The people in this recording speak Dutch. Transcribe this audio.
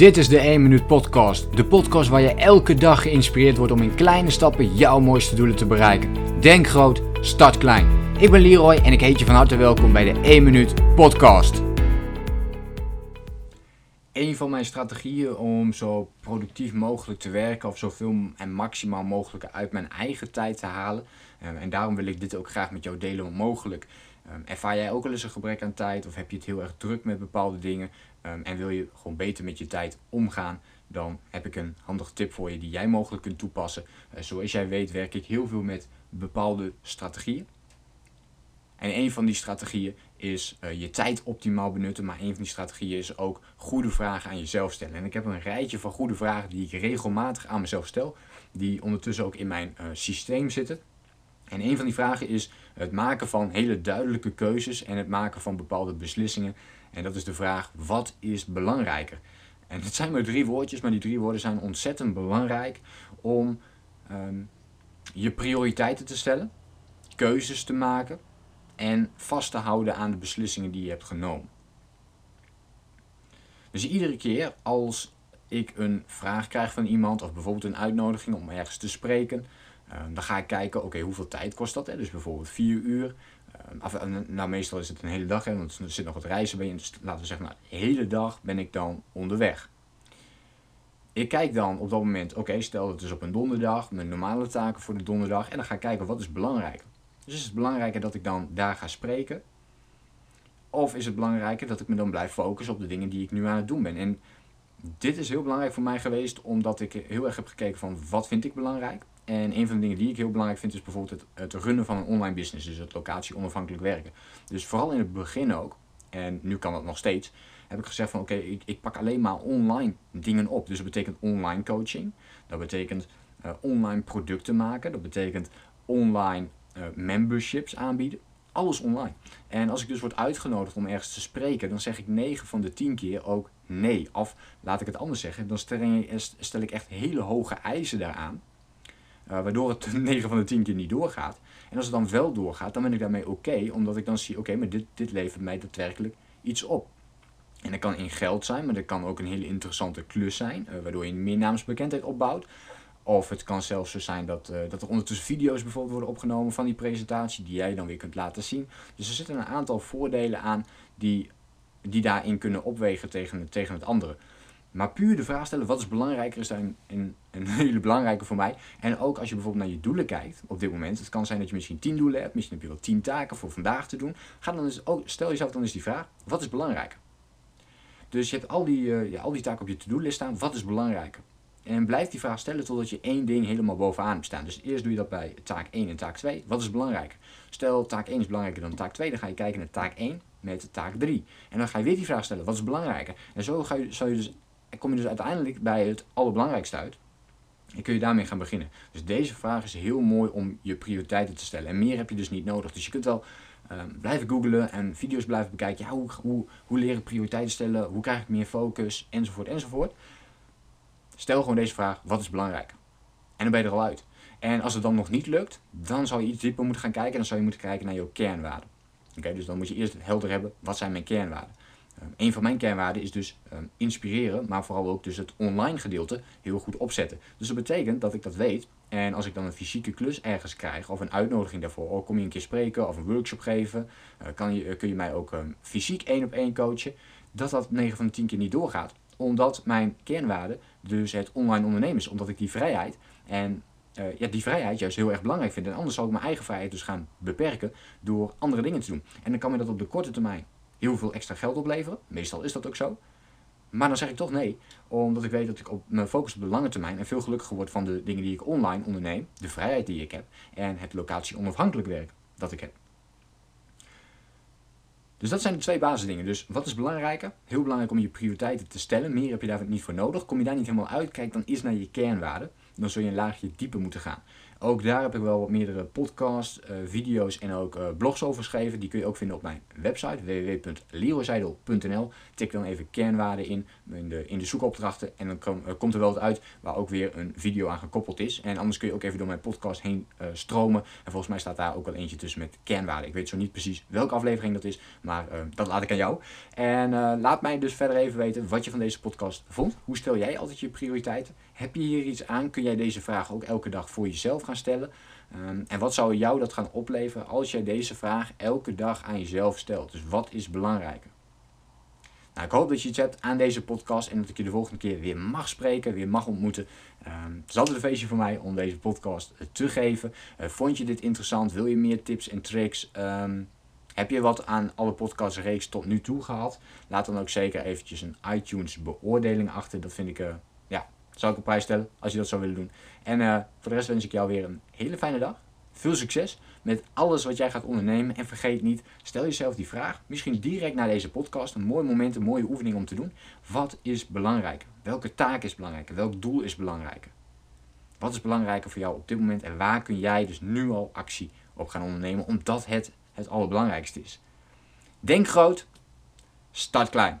Dit is de 1 Minuut Podcast. De podcast waar je elke dag geïnspireerd wordt om in kleine stappen jouw mooiste doelen te bereiken. Denk groot, start klein. Ik ben Leroy en ik heet je van harte welkom bij de 1 Minuut Podcast. Een van mijn strategieën om zo productief mogelijk te werken of zoveel en maximaal mogelijk uit mijn eigen tijd te halen. Eh, en daarom wil ik dit ook graag met jou delen mogelijk. Um, ervaar jij ook wel eens een gebrek aan tijd of heb je het heel erg druk met bepaalde dingen um, en wil je gewoon beter met je tijd omgaan? Dan heb ik een handige tip voor je die jij mogelijk kunt toepassen. Uh, zoals jij weet werk ik heel veel met bepaalde strategieën. En een van die strategieën is uh, je tijd optimaal benutten. Maar een van die strategieën is ook goede vragen aan jezelf stellen. En ik heb een rijtje van goede vragen die ik regelmatig aan mezelf stel. Die ondertussen ook in mijn uh, systeem zitten. En een van die vragen is het maken van hele duidelijke keuzes en het maken van bepaalde beslissingen. En dat is de vraag: wat is belangrijker? En het zijn maar drie woordjes, maar die drie woorden zijn ontzettend belangrijk om um, je prioriteiten te stellen, keuzes te maken en vast te houden aan de beslissingen die je hebt genomen. Dus iedere keer als ik een vraag krijg van iemand of bijvoorbeeld een uitnodiging om ergens te spreken, Ehm, dan ga ik kijken, oké, hoeveel tijd kost dat? Hè? Dus bijvoorbeeld vier uur. Uh, nou, meestal is het een hele dag, hè, want er zit nog wat reizen bij. Dus laten we zeggen, nou, de hele dag ben ik dan onderweg. Ik kijk dan op dat moment, oké, stel dat het is op een donderdag, mijn normale taken voor de donderdag. En dan ga ik kijken, wat is belangrijker? Dus is het belangrijker dat ik dan daar ga spreken? Of is het belangrijker dat ik me dan blijf focussen op de dingen die ik nu aan het doen ben? En dit is heel belangrijk voor mij geweest, omdat ik heel erg heb gekeken van wat vind ik belangrijk. En een van de dingen die ik heel belangrijk vind is bijvoorbeeld het, het runnen van een online business, dus het locatie onafhankelijk werken. Dus vooral in het begin ook, en nu kan dat nog steeds, heb ik gezegd van oké, ik, ik pak alleen maar online dingen op. Dus dat betekent online coaching, dat betekent uh, online producten maken, dat betekent online uh, memberships aanbieden. Alles online. En als ik dus word uitgenodigd om ergens te spreken, dan zeg ik 9 van de 10 keer ook nee. Of laat ik het anders zeggen, dan stel ik echt hele hoge eisen daaraan. Uh, waardoor het 9 van de 10 keer niet doorgaat. En als het dan wel doorgaat, dan ben ik daarmee oké. omdat ik dan zie, oké, maar dit, dit levert mij daadwerkelijk iets op. En dat kan in geld zijn, maar dat kan ook een hele interessante klus zijn. Uh, waardoor je meer naamsbekendheid opbouwt. Of het kan zelfs zo zijn dat, uh, dat er ondertussen video's bijvoorbeeld worden opgenomen van die presentatie. Die jij dan weer kunt laten zien. Dus er zitten een aantal voordelen aan die, die daarin kunnen opwegen tegen, tegen het andere. Maar puur de vraag stellen, wat is belangrijker, is daar een, hele belangrijke voor mij. En ook als je bijvoorbeeld naar je doelen kijkt op dit moment. Het kan zijn dat je misschien tien doelen hebt, misschien heb je wel tien taken voor vandaag te doen. Ga dan eens, oh, stel jezelf dan eens die vraag, wat is belangrijker? Dus je hebt al die, ja, al die taken op je to-do-list staan, wat is belangrijker? En blijf die vraag stellen totdat je één ding helemaal bovenaan hebt staan. Dus eerst doe je dat bij taak 1 en taak 2. Wat is belangrijker? Stel taak 1 is belangrijker dan taak 2, dan ga je kijken naar taak 1 met taak 3. En dan ga je weer die vraag stellen, wat is belangrijker? En zo ga je, zal je dus en kom je dus uiteindelijk bij het allerbelangrijkste uit. En kun je daarmee gaan beginnen. Dus deze vraag is heel mooi om je prioriteiten te stellen. En meer heb je dus niet nodig. Dus je kunt wel uh, blijven googlen en video's blijven bekijken. Ja, hoe, hoe, hoe leer ik prioriteiten stellen? Hoe krijg ik meer focus? Enzovoort, enzovoort. Stel gewoon deze vraag, wat is belangrijk? En dan ben je er al uit. En als het dan nog niet lukt, dan zou je iets dieper moeten gaan kijken. En dan zou je moeten kijken naar jouw kernwaarden. Oké, dus dan moet je eerst helder hebben, wat zijn mijn kernwaarden? Um, een van mijn kernwaarden is dus um, inspireren, maar vooral ook dus het online gedeelte heel goed opzetten. Dus dat betekent dat ik dat weet. En als ik dan een fysieke klus ergens krijg, of een uitnodiging daarvoor, of kom je een keer spreken of een workshop geven, uh, kan je, uh, kun je mij ook um, fysiek één op één coachen, dat dat 9 van de 10 keer niet doorgaat. Omdat mijn kernwaarde dus het online ondernemen is. Omdat ik die vrijheid en uh, ja, die vrijheid juist heel erg belangrijk vind. En anders zal ik mijn eigen vrijheid dus gaan beperken door andere dingen te doen. En dan kan me dat op de korte termijn heel veel extra geld opleveren. Meestal is dat ook zo. Maar dan zeg ik toch nee, omdat ik weet dat ik op mijn focus op de lange termijn en veel gelukkiger word van de dingen die ik online onderneem, de vrijheid die ik heb en het locatie onafhankelijk werk dat ik heb. Dus dat zijn de twee basisdingen. Dus wat is belangrijker? Heel belangrijk om je prioriteiten te stellen. Meer heb je daar niet voor nodig. Kom je daar niet helemaal uit, kijk dan eerst naar je kernwaarden. Dan zul je een laagje dieper moeten gaan. Ook daar heb ik wel wat meerdere podcasts, uh, video's en ook uh, blogs over geschreven. Die kun je ook vinden op mijn website www.leroyseidel.nl. Tik dan even kernwaarden in, in de, in de zoekopdrachten. En dan uh, komt er wel wat uit waar ook weer een video aan gekoppeld is. En anders kun je ook even door mijn podcast heen stromen. En volgens mij staat daar ook wel eentje tussen met kernwaarden. Ik weet zo niet precies welke aflevering dat is, maar dat laat ik aan jou. En laat mij dus verder even weten wat je van deze podcast vond. Hoe stel jij altijd je prioriteiten? Heb je hier iets aan? Kun jij deze vraag ook elke dag voor jezelf gaan stellen? Um, en wat zou jou dat gaan opleveren als jij deze vraag elke dag aan jezelf stelt? Dus wat is belangrijker? Nou, ik hoop dat je iets hebt aan deze podcast en dat ik je de volgende keer weer mag spreken, weer mag ontmoeten. Um, het is altijd een feestje voor mij om deze podcast te geven. Uh, vond je dit interessant? Wil je meer tips en tricks? Um, heb je wat aan alle podcastreeks tot nu toe gehad? Laat dan ook zeker eventjes een iTunes beoordeling achter. Dat vind ik, uh, zou ik op prijs stellen als je dat zou willen doen. En uh, voor de rest wens ik jou weer een hele fijne dag. Veel succes met alles wat jij gaat ondernemen. En vergeet niet, stel jezelf die vraag, misschien direct na deze podcast, een mooi moment, een mooie oefening om te doen. Wat is belangrijker? Welke taak is belangrijker? Welk doel is belangrijker? Wat is belangrijker voor jou op dit moment en waar kun jij dus nu al actie op gaan ondernemen, omdat het het allerbelangrijkste is. Denk groot, start klein.